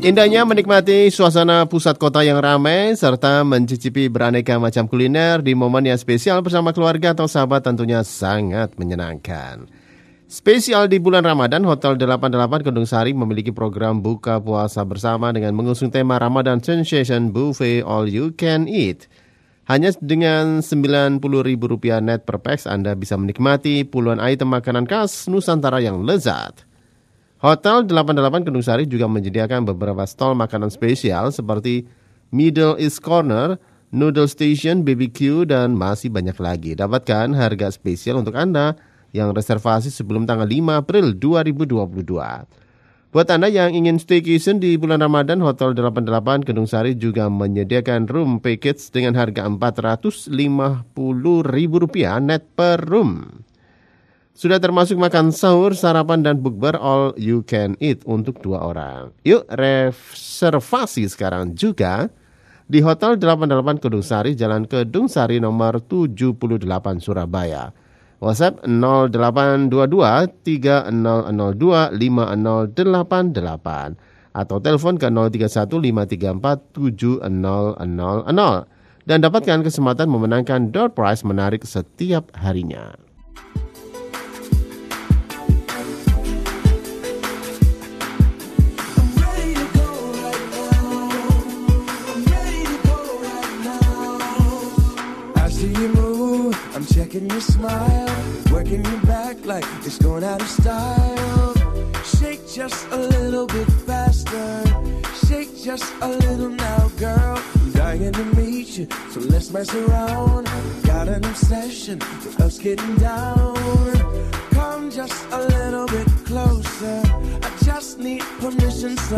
Indahnya menikmati suasana pusat kota yang ramai serta mencicipi beraneka macam kuliner di momen yang spesial bersama keluarga atau sahabat tentunya sangat menyenangkan. Spesial di bulan Ramadan, Hotel 88 Kedung Sari memiliki program buka puasa bersama dengan mengusung tema Ramadan Sensation Buffet All You Can Eat. Hanya dengan Rp90.000 net per pax Anda bisa menikmati puluhan item makanan khas Nusantara yang lezat. Hotel 88 Kedung Sari juga menyediakan beberapa stol makanan spesial seperti Middle East Corner, Noodle Station, BBQ, dan masih banyak lagi. Dapatkan harga spesial untuk Anda yang reservasi sebelum tanggal 5 April 2022. Buat Anda yang ingin staycation di bulan Ramadan, Hotel 88 Kedung Sari juga menyediakan room package dengan harga Rp450.000 net per room. Sudah termasuk makan sahur, sarapan, dan bukber all you can eat untuk dua orang. Yuk reservasi sekarang juga di Hotel 88 Kedung Sari, Jalan Kedung Sari nomor 78 Surabaya. WhatsApp 0822 3002 5088 atau telepon ke 031 534 7000 dan dapatkan kesempatan memenangkan door prize menarik setiap harinya. I'm checking your smile, working your back like it's going out of style. Shake just a little bit faster. Shake just a little now, girl. I'm dying to meet you, so let's mess around. Got an obsession with us getting down. Come just a little bit closer. I just need permission, so